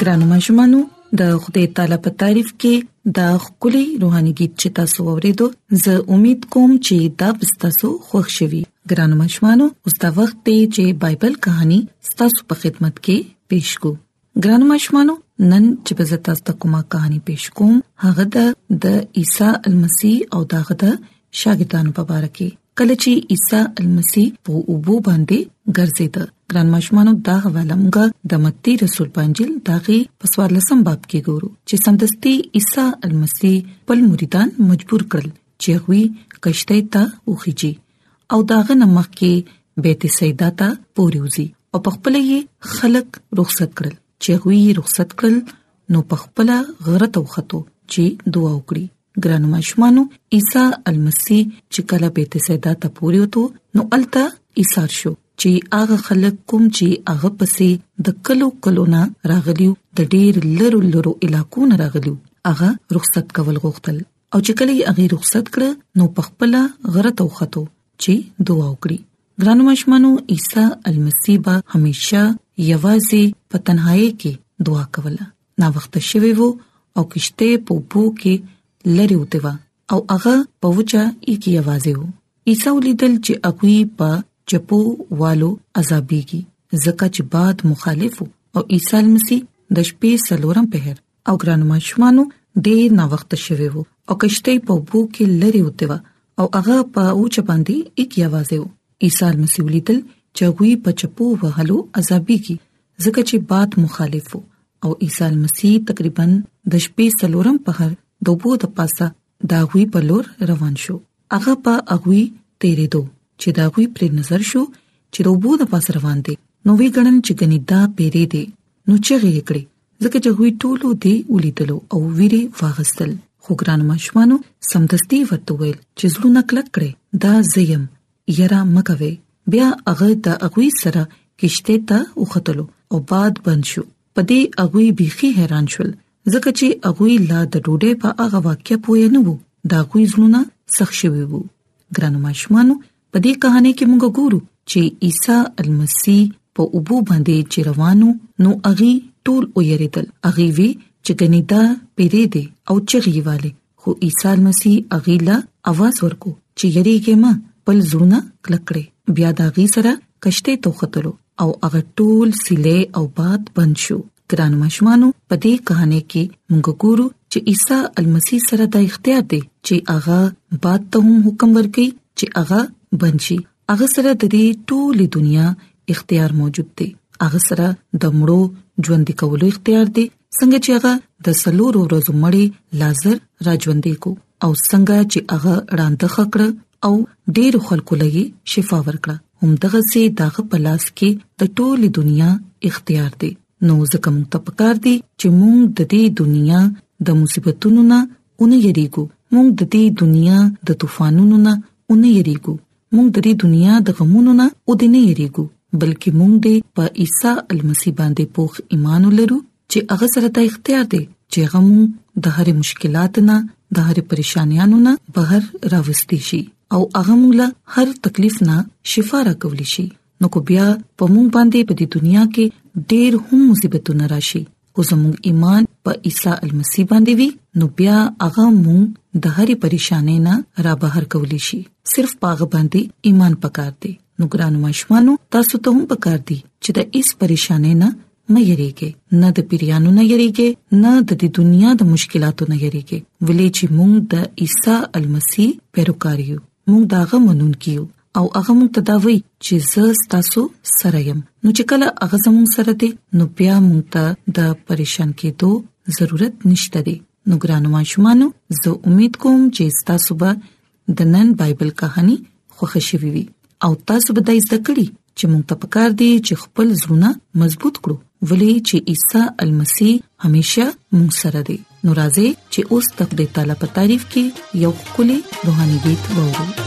ګرانو مشمانو د خدای تعالی په تعریف کې دا خولي روحاني गीत چې تاسو ورېدو زه امید کوم چې دا تاسو خوښ شوي ګرانو مشمانو اوس دا وخت دی چې بایبل کہانی تاسو په خدمت کې پېښ کوم ګران مشمانو نن چې په زتا ست کومه کہانی پیش کوم هغه د عیسی المسی او داغه د شاګردانو په اړه کې کله چې عیسی المسی په اوبو باندې ګرځید ګران مشمانو دا ولمګه د متی رسول پنځل داغي په سوال لسم باب کې ګورو چې سمدستي عیسی المسی خپل مریدان مجبور کړل چې غوي کشته ته وخیږي او داغه نمخ کې بیت سیدا ته پوري وزي او په خپل یې خلق رخصت کړل چې غوي رخصت کړل نو په خپل غره ته وختو چې دعا وکړي ګران مشمانو عیسی المسی چې کله بیت سیدا ته پوري وته نو التا عیسی شو چې هغه خلک کوم چې هغه پسې د کلو کلو نه راغلیو د ډیر لرو لرو علاقو نه راغلیو هغه رخصت کول غوښتل او چې کله یې هغه رخصت کړ نو په خپل غره ته وختو چې دعا وکړي ګران مشمانو عیسی المسی با همیشه یوازې په تنهایی کې دعا کوله نا وخت شوی وو او کشته په بو کې لری وته وا او هغه په وچا یې کې یوازې وو عیسی ولیدل چې هغه په چپو والو عذابېږي زکه چې باد مخالف او عیسی المسی د شپې سلورم پهر او ګران ماشومانو ډیر نا وخت شوي وو او کشته په بو کې لری وته او هغه په اوچ باندې یک یوازې وو عیسی مسیح ولیدل چې غوي په چپو وهلو عذابېږي ځکه چې باد مخالفو او عیسی مسیح تقریبا د شپې سلورم په هر دوبو د پاسه دا غوي په لور روان شو هغه په اغوي تیرې دو چې دا غوي پر نظر شو چې روبو د پاس روان دي نو وی ګڼن چې غني دا پیرې دي نو چې غي کړې ځکه چې غوي ټولو دی ولیدلو او ویری واغستل خو ګران ماشومانو سمدستي ورته ویل چې زړونه کلک کړي دا زیم یرا مکوي بیا هغه د اغوي سره کشته ته وختلو او باد بند شو په دې اغوي بيخي حیران شول ځکه چې اغوي لا د ډوډۍ په هغه واقعیا پوه نه وو دا غوي زړونه سخ شوي وو ګران ماشومان په دې کہانی کې موږ ګورو چې عیسی المسی په اوبو باندې چې روانو نو اغي ټول ویریدل اغي وی چې غنیدا پیری دی او چغي والے خو عیسی المسی اغي لا आवाज ورکو چې یریږي ما پل زړونه کلکړې بیا دا غي سره کشته تو خطرو او هغه ټول سیلې او باد بند شو ګران مشمانو په دې کہانی کې موږ ګورو چې عیسی المسی سره د اختیار دی چې هغه باد ته هم حکم ورکړي چې هغه بند شي هغه سره د دې ټولې دنیا اختیار موجود دی هغه سره د مړو ژوند کولو اختیار دی څنګه چې هغه د سلور ورځو مړی لازر راجوندې کو او څنګه چې هغه ړانده خکړه او ډېر خلکو لګي شفا ورکړه هم دغه سي دغه پلاس کې د ټوله دنیا اختیار دی نو ځکه موږ ته پکار دي چې موږ د دې دنیا د مصیبتونو نه اونې یریګو موږ د دې دنیا د طوفانونو نه اونې یریګو موږ د دې دنیا د غمونو نه اودې نه یریګو بلکې موږ دې په عیسی المسی باندې پوخ ایمان ولرو چې هغه سره د اختیار دی چې غم د هر مشکلات نه د هر پریشانانو نه بهر راوستي شي او هغه موږ له هر تکلیف نه شفا راکولی شي نو کو بیا په موږ باندې په دې دنیا کې ډېر هم مصیبتونه راشي او زموږ ایمان په عیسی المسی باندې وي نو بیا هغه موږ د هر پریشانې نه را بهر کولی شي صرف پاغه باندې ایمان پکار دی نو ګران ماشومانو تاسو ته هم پکار دي چې د ایس پریشانې نه مې یریږي نه د پیریانو نه یریږي نه د دې دنیا د مشکلاتو نه یریږي ولې چې موږ د عیسی المسی پیروکاریو موږ داغه منون کیو او هغه موږ ته دا وایي چې زه تاسو سره یم نو چې کله هغه زموږ سره دی نو بیا موږ ته د پریشان کېدو ضرورت نشته دی نو ګرانو ماشومانو زه امید کوم چې تاسو به د نن بایبل کہانی خوښ شوي وي او تاسو به د زده کړې چې موږ ته پکار دي چې خپل زړونه مضبوط کړو ولې چې عیسی المسی همیشه موږ سره دی نو راځي چې اوس د خپل تعالی په تعریف کې یو کلی روحاني गीत وورو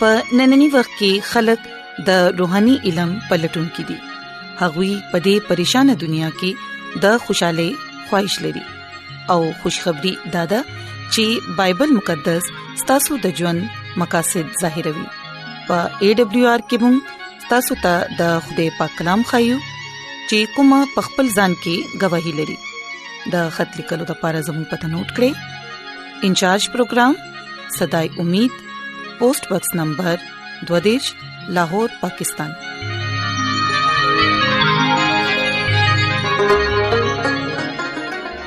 په نننی وخت کې خلک د روحاني علم په لټون کې دي هغوی په دې پریشان دنیا کې د خوشاله خوښ لري او خوشخبری دادا چې بایبل مقدس ستاسو د ژوند مقاصد ظاهروي په ای ډبلیو آر کې هم تاسو ته د خدای پاک کلام خایو چې کومه پخپل ځان کې گواہی لري د خط لیکلو لپاره زموږ پته نوٹ کړئ انچارج پروگرام صداي امید پوسټ باکس نمبر 22 لاهور پاکستان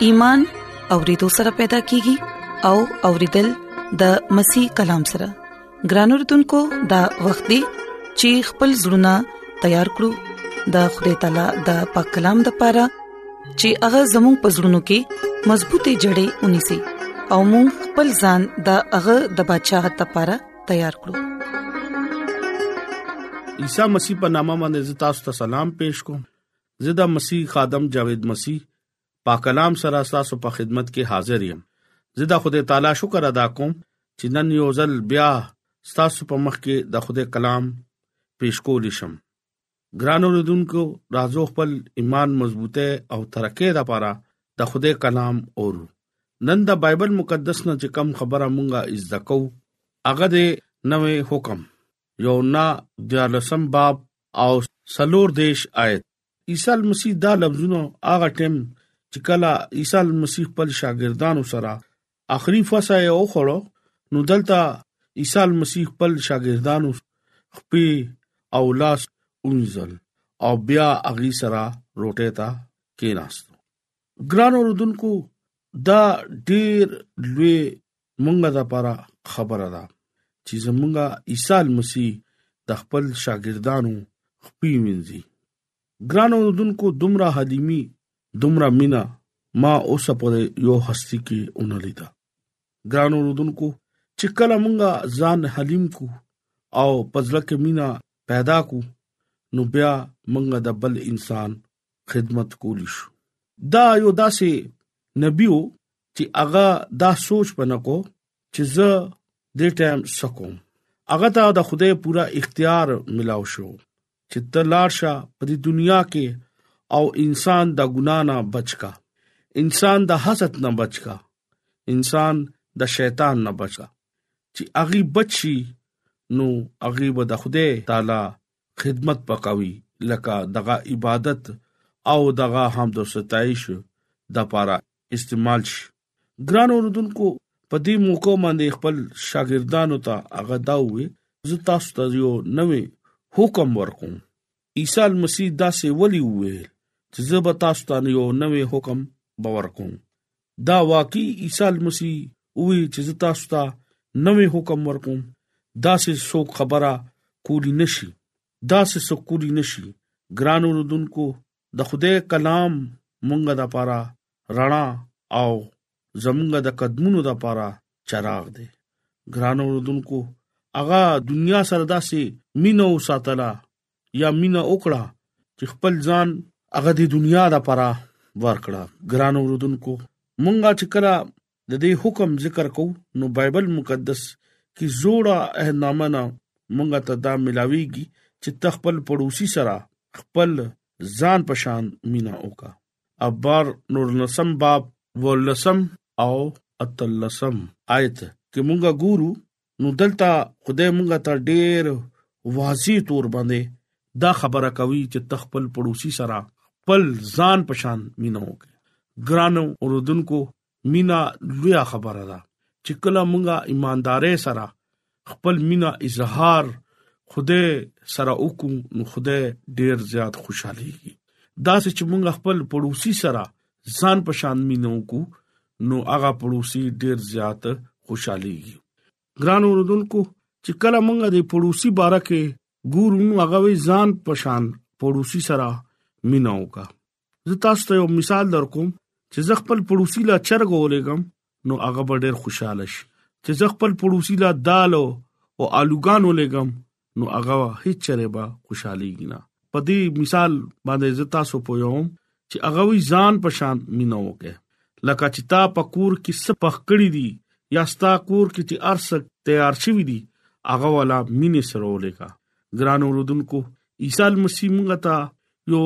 ایمان اورېدو سره پیدا کیږي او اورېدل د مسیح کلام سره ګران اردوونکو دا وخت دی چې خپل زړونه تیار کړو د خدای تعالی د پاک کلام د پاره چې هغه زموږ پزړونو کې مضبوطې جړې ونی سي او موږ خپل ځان د هغه د بچاغت لپاره تیار کړو عیسی مسیح په نامه باندې تاسو ته سلام پېښ کوم زدا مسیح خادم جاوید مسیح په کلام سره تاسو په خدمت کې حاضر یم زه د خدای تعالی شکر ادا کوم چې نن یو ځل بیا تاسو په مخ کې د خدای کلام پیش کول شم ګران اوردونکو راځو خپل ایمان مضبوطه او ترقه لپاره د خدای کلام اورو نن د بایبل مقدس نه چې کم خبره مونږه از دکو هغه د نوې حکم یو نا د لسم باب او سلور دیش آیت عیسی مسیح دا لفظونه هغه ټیم چې کله عیسی مسیح خپل شاګردانو سره اخري فصا یې وخړو نو دلته عیسی مسیح خپل شاګردانو خپل او لاس اونځل او بیا اغي سره روټه تا کیناست ګران اوردونکو دا ډیر لوی زمونږ لپاره خبره ده چې زمونږ عیسی مسیح د خپل شاګردانو خپي وینځي ګران اوردونکو دومره حلیمی دومره مینا ما اوسه پر یو هستی کې اونلیدا ګران اوردونکو چې کله مونږه ځان حلیم کو او پزله کې مینا پیدا کو نو بیا مونږه د بل انسان خدمت کولی شو دا یو داسې نبی وو چې هغه دا سوچ پنکو چې زه د ټایم سکوم هغه ته د خدای پورا اختیار ملاو شو چې ته لارشه په دې دنیا کې او انسان د ګنا نه بچکا انسان د حسد نه بچکا انسان د شیطان نه بچا چې اغي بچي نو اغي به د خدای تعالی خدمت پکوي لکه دغه عبادت او دغه حمد او ستایش د پاره استعمال شي ګران اوردونکو په دې موقع باندې خپل شاګردانو ته هغه دا وې زه تاسو ته یو نوې حکم ورکوم عیسی مسیح دا سه ولی وې چې زه به تاسو ته یو نوې حکم باور کوم دا واقعي عیسی المسیح وی چې زه تاسو ته نوې حکم ورکوم دا سه څوک خبره کولی نشي دا سه څوک کولی نشي ګران اوردونکو د خدای کلام مونږ د پاره رڼا او زمونږ د قدمونو د پاره چراغ دی ګران اوردونکو اغا دنیا سره داسې مينو ساتلا یا مینا وکړه چې خپل ځان هغه د دنیا د پرا ورکړه ګران اوردونکو مونږه چې کله د دې حکم ذکر کو نو بایبل مقدس کې زوړه اهنامه نه مونږه ته دا ملاويږي چې تخپل پړوسی سره خپل ځان پشان مینا وکا ابار نور نسم باب ولسم او اتلسم آیت کې مونږه ګورو نو دلته خدای مونږ ته ډیر واضح تور باندې دا خبره کوي چې تخپل پړوسی سره خپل ځان پشان مینه وکړي ګران اوردونکو مینا لوی خبره ده چې کله مونږه ایماندارې سره خپل مینا اظهار خوده سره وکړو نو خوده ډیر زیات خوشحاليږي دا چې مونږ خپل پړوسی سره ځان په شان مينه وکړو نو هغه پړوسی ډیر زیات خوشاليږي ګران اوردونکو چې کله موږ د پړوسی باره کې ګورو نو هغه وی ځان په شان پړوسی سره مينه وکړه زه تاسو ته یو مثال درکوم چې زه خپل پړوسی لا چرګ ولېګم نو هغه به ډیر خوشاله شي چې زه خپل پړوسی لا دال او الوګان ولېګم نو هغه هیڅ چره به خوشاليږي نه په دې مثال باندې زه تاسو پویوم چې هغه وی ځان په شان مينو وکه لکه چې تا پکور کې سپخ کړی دي یا ستا کور کې چې ارس تیار شوی دي هغه والا مینه سره ولیکا ګران اوردونکو عیسی مسیح موږ ته یو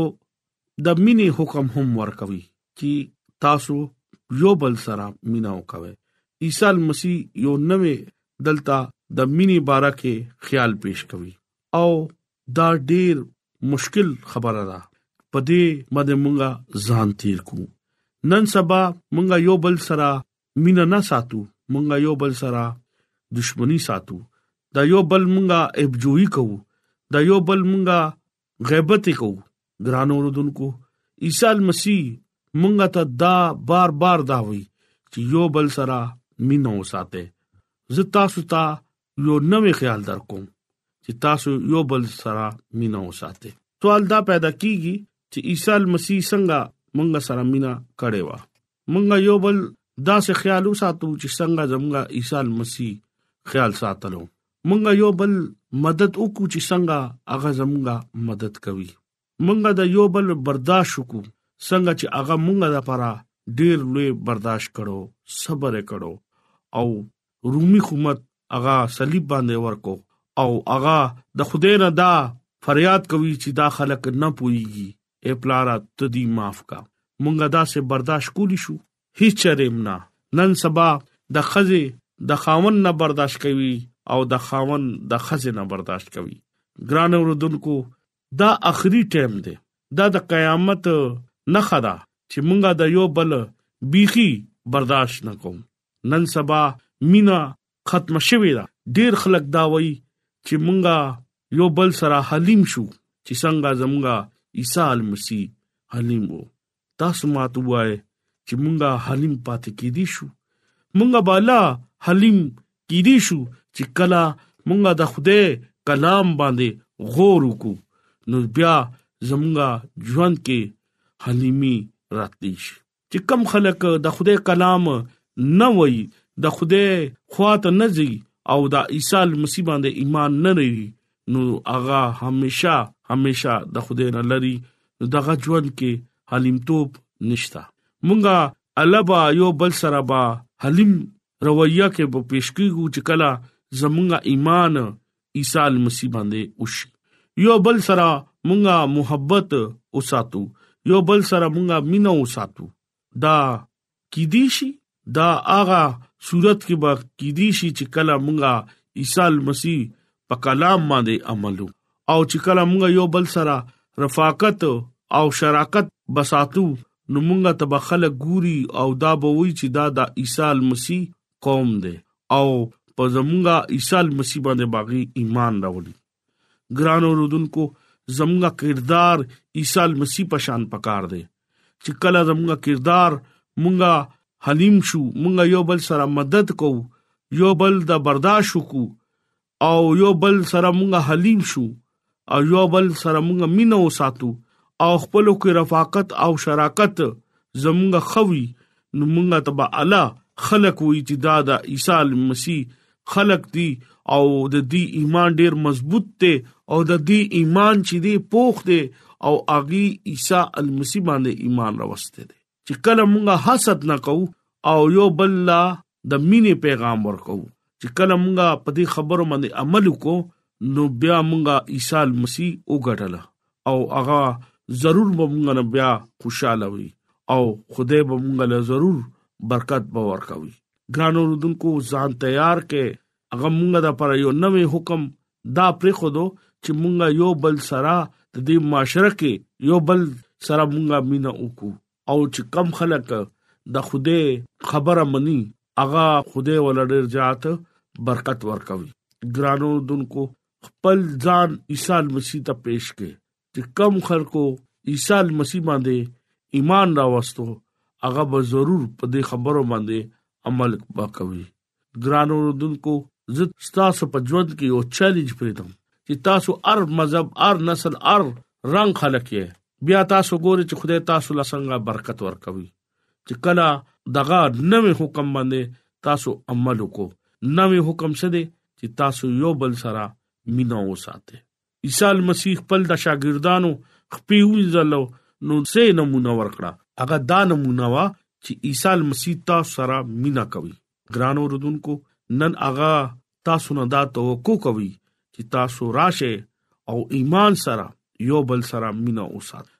د مینې حکم هم ورکوي چې تاسو یو بل سره مینا وکوي عیسی مسیح یو نوې دلته د مینې باره کې خیال پیش کوي او دا ډیر مشکل خبره ده په دې باندې مونږه ځان تیر کو نن سبا مونږه یو بل سره مینا نه ساتو مونږه یو بل سره دښمنی ساتو دا یو بل مونږه ابجوئی کوو دا یو بل مونږه غیبت کو ګران اوردونکو عیسی مسیح مونږ ته دا بار بار دا وی چې یو بل سره مینه وساته زه تاسو ته یو نوې خیال درکوم چې تاسو یو بل سره مینه وساته سوال دا پیدا کیږي چې عیسی مسیح څنګه مونږ سره مینه کړې و مونږ یو بل داسې خیال وساتو چې څنګه زموږ عیسی مسیح خیال ساتلو مونږ یو بل مدد وکړو چې څنګه هغه زموږ مدد کوي مونږ د یو بل برداشت وکړو څنګه چې هغه مونږ لپاره ډیر لوی برداشت کړو صبر کړو او رومي حکومت هغه صلیب باندې ورکو او هغه د خدای نه دا فریاد کوي چې دا خلک نه پويږي اے پلارا ته دی معاف کا مونږه دا سه برداشت کولی شو هیڅ چرېم نه نن سبا د خزه د خاون نه برداشت کوي او د خاون د خزه نه برداشت کوي ګران اوردونکو دا اخري ټیم دی دا د قیامت نه خدا چې مونږه د یو بل بیخي برداشت نکوم نن سبا مینا ختمه شوې ده ډیر خلک دا وایي چې مونږه یو بل سره حلیم شو چې څنګه زمونږه عیسی المسی حلیم وو تاسو ماته وایي چې مونږه حلیم پاتې کیدی شو مونږه بالا حلیم کیدی شو چې کلا مونږه د خوده کلام باندې غور وکړو نو بیا زمونږه ژوند کې حلیمی راتلی شي چې کم خلک د خدای کلام نه وای د خدای خواته نه ځي او د عیسی مسیح باندې ایمان نه لري نو هغه همیشه همیشه د خدای نه لري نو دغه ژوند کې حلیمتوب نشتا مونږه البا یو بل سره با حلیم رویه کې په پیش کیږو چې کلا زمونږه ایمان عیسی مسیح باندې وشي یو بل سره مونږه محبت وساتو یو بل سره مونږه مینه وساتو دا کی دی شي دا هغه صورت کې به کی دی شي چې کله مونږه عیسی مسیح په کلام باندې عملو او چې کله مونږه یو بل سره رفاقت او شراکت بساتو نو مونږه تبخله ګوري او دا به وی چې دا د عیسی مسیح قوم دی او په زمونږه عیسی مسیح باندې باغی ایمان راوړي ګران اوردونکو زمونږه کردار عیسی مسیح په شان پکار دی چې کله زمونږه کردار مونږه حلیم شو مونږه یو بل سره مدد کو یو بل د برداشت کو او یو بل سره مونږه حلیم شو او یو بل سره مونږه مینه وساتو او خپل کې رفاقت او شراکت زمونږه خوي نو مونږه تبا الله خلق وې چې دا د عیسی مسیح خلق دي او د دې ایمان ډیر مضبوط دی او د دې ایمان چې دی پوخ دی او اغي عیسی المسیح باندې ایمان راوسته دی چې کله مونږه حسد نه کوو او یو بل لا د مینې پیغام ورکو چې کله مونږه په دې خبرو باندې عمل وکړو نو بیا مونږه عیسی مسیح وګټله او هغه ضرور به مونږ نه بیا خوشاله وي او خدای به مونږ له ضرور برکت به ورکوي ګران اوردونکو ځان تیار کې هغه مونږه د پر یو نوې حکم دا پریخودو چې مونږه یو بل سره د دې معاشره کې یو بل سره مونږه مینا وکړو او چې کم خلک د خوده خبره مني اغا خوده ولډر جات برکت ورکوي ګرانو دونکو خپل ځان عیسی مسیح ته پیش کړي چې کم خلکو عیسی مسیح باندې ایمان راوستو هغه به ضرور په دې خبرو باندې عمل وکوي ګران اوردونکو زه تاسو په ژوند کې یو چیلنج پریدم چې تاسو ار مذهب ار نسل ار رنگ خلک یې بیا تاسو ګوري چې خدای تاسو له څنګه برکت ورکوي چې کله دغه نوې حکم باندې تاسو عمل وکړو نوې حکم څه دی چې تاسو یو بل سره مینا وساته عیسی مسیح خپل د شاګردانو خپې وینځلو نو سه نمونه ورکړه هغه دا نمونه وا چې عیسی مسیح تاسو سره مینا کوي ګران اوردونکو نن هغه تاسو نه دا توقع کوي چې تاسو راشه او ایمان سره یو بل سره مینا وساتئ